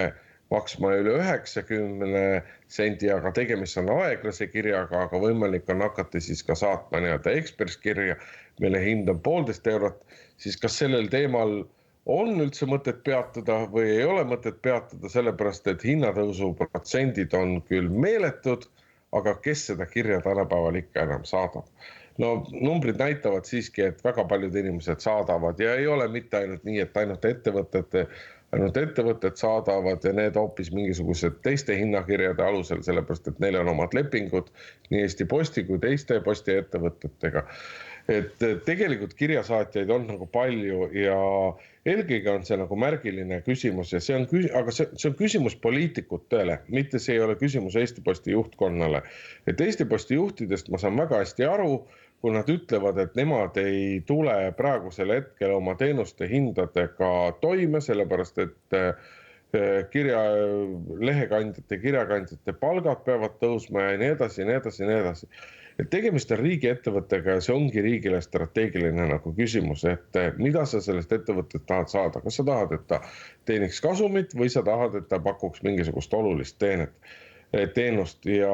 maksma üle üheksakümne sendi, aga tegemist on aeglase kirjaga, aga võimalik on hakata siis ka saatma nii-öelda ekspresskirja, mille hind on poolteist eurot, siis kas sellel teemal on üldse mõtet peatuda või ei ole mõtet peatuda, sellepärast et hinnatõusu protsendid on küll meeletud, aga kes seda kirja tänapäeval ikka enam saadab? no numbrid näitavad siiski, et väga paljud inimesed saadavad ja ei ole mitte ainult nii, et ainult ettevõtete ainult ettevõtted saadavad ja need hoopis mingisugused teiste hinnakirjade alusel, sellepärast et neil on omad lepingud nii Eesti Posti kui teiste postiettevõtetega et tegelikult kirjasaatjaid on nagu palju ja eelkõige on see nagu märgiline küsimus ja see on, aga see, see on küsimus poliitikutele, mitte see ei ole küsimus Eesti Posti juhtkonnale. et Eesti Posti juhtidest ma saan väga hästi aru, kui nad ütlevad, et nemad ei tule praegusel hetkel oma teenuste hindadega toime, sellepärast et eh, kirja, lehekandjate, kirjakandjate palgad peavad tõusma ja nii edasi ja nii edasi ja nii edasi et tegemist on riigiettevõttega ja see ongi riigile strateegiline nagu küsimus, et eh, mida sa sellest ettevõttest tahad saada, kas sa tahad, et ta teeniks kasumit või sa tahad, et ta pakuks mingisugust olulist teenet, eh, teenust? Ja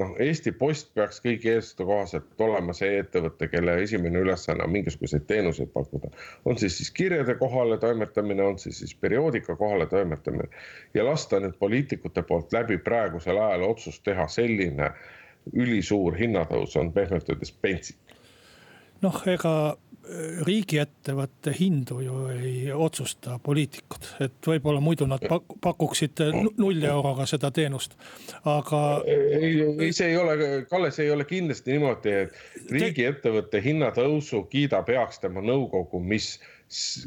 noh, Eesti Post peaks kõigi eeskujude kohaselt olema see ettevõte, kelle esimene ülesanne on mingisuguseid teenuseid pakkuda. on siis siis kirjade kohale toimetamine, on siis siis perioodika kohale toimetamine. Ja lasta nüüd poliitikute poolt läbi praegusel ajal otsust teha selline ülisuur hinnatõus on pehmelt öeldes pentsik. noh, ega äh, riigiettevõtte hindu ju ei otsusta poliitikud, et võib-olla muidu nad pak pakuksid null euroga seda teenust, aga. ei, ei, see ei ole, Kalle, see ei ole kindlasti niimoodi, et riigiettevõtte hinnatõusu kiidab heaks tema nõukogu, mis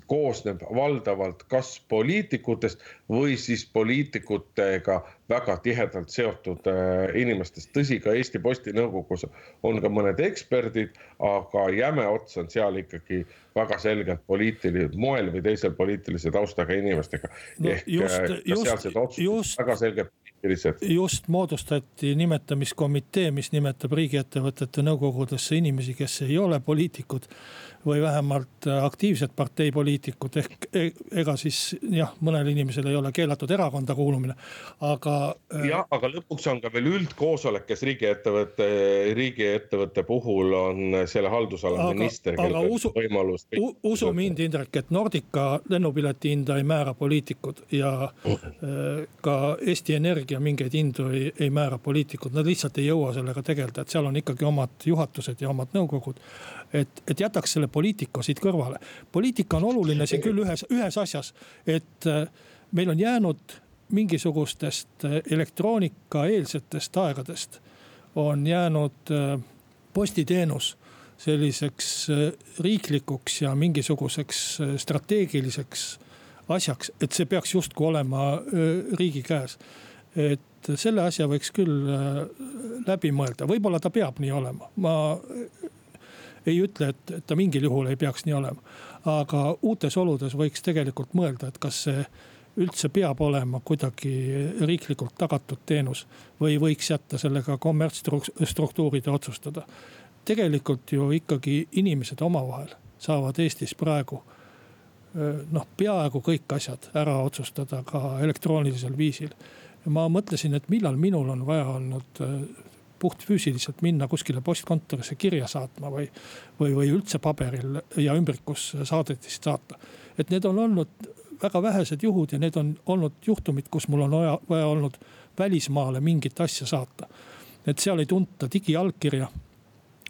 koosneb valdavalt kas poliitikutest või siis poliitikutega väga tihedalt seotud äh, inimestest. tõsi, ka Eesti Posti nõukogus on ka mõned eksperdid, aga jäme ots on seal ikkagi väga selgelt poliitiline, moel või teisel poliitilise taustaga inimestega no,. ehk just, äh, just, just, väga selgelt poliitilised. just moodustati nimetamiskomitee, mis nimetab riigiettevõtete nõukogudesse inimesi, kes ei ole poliitikud või vähemalt aktiivsed parteipoliitikud ehk e-, ega siis jah, mõnel inimesel ei ole keelatud erakonda kuulumine, aga. Äh, jah, aga lõpuks on ka veel üldkoosolek, kes riigiettevõtte, riigiettevõtte puhul on selle haldusala minister. aga usu, usu mind, Indrek, et Nordica lennupileti hinda ei määra poliitikud ja äh, ka Eesti Energia mingeid hindu ei, ei määra poliitikud, nad lihtsalt ei jõua sellega tegeleda, et seal on ikkagi omad juhatused ja omad nõukogud et, et jätaks selle poliitika siit kõrvale. poliitika on oluline siin küll ühes, ühes asjas, et äh, meil on jäänud mingisugustest äh, elektroonikaeelsetest aegadest on jäänud äh, postiteenus selliseks riiklikuks ja mingisuguseks strateegiliseks asjaks, et see peaks justkui olema riigi käes. et selle asja võiks küll läbi mõelda, võib-olla ta peab nii olema, ma ei ütle, et, et ta mingil juhul ei peaks nii olema. aga uutes oludes võiks tegelikult mõelda, et kas see üldse peab olema kuidagi riiklikult tagatud teenus või võiks jätta selle ka kommertsstruktuuride otsustada. tegelikult ju ikkagi inimesed omavahel saavad Eestis praegu noh, peaaegu kõik asjad ära otsustada ka elektroonilisel viisil. ma mõtlesin, et millal minul on vaja olnud puhtfüüsiliselt minna kuskile postkontorisse kirja saatma või, või, või üldse paberil ja ümbrikus saadetist saata. et need on olnud väga vähesed juhud ja need on olnud juhtumid, kus mul on vaja, vaja olnud välismaale mingit asja saata. et seal ei tunta digiallkirja.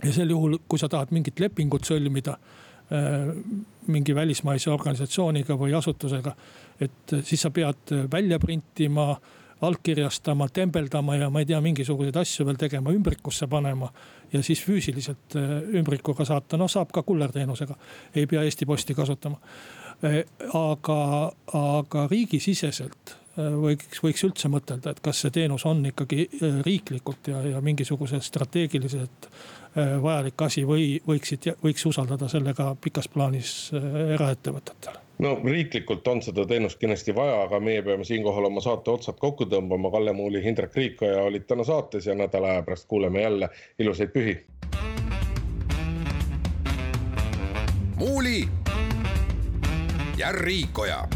ja sel juhul, kui sa tahad mingit lepingut sõlmida äh, mingi välismaise organisatsiooniga või asutusega, et siis sa pead välja printima allkirjastama, tembeldama ja ma ei tea, mingisuguseid asju veel tegema, ümbrikusse panema. ja siis füüsiliselt äh, ümbrikuga saata, noh saab ka kullerteenusega, ei pea Eesti Posti kasutama. Äh, aga, aga riigisiseselt äh, võiks, võiks üldse mõtelda, et kas see teenus on ikkagi riiklikult ja, ja mingisuguse strateegiliselt vajalik asi või võiksid, võiks usaldada sellega pikas plaanis eraettevõtetele no riiklikult on seda teenust kindlasti vaja, aga meie peame siinkohal oma saate otsad kokku tõmbama. Kalle Muuli, Hindrek Riikoja olid täna saates ja nädala aja pärast kuuleme jälle. ilusaid pühi. muuli ja Riikoja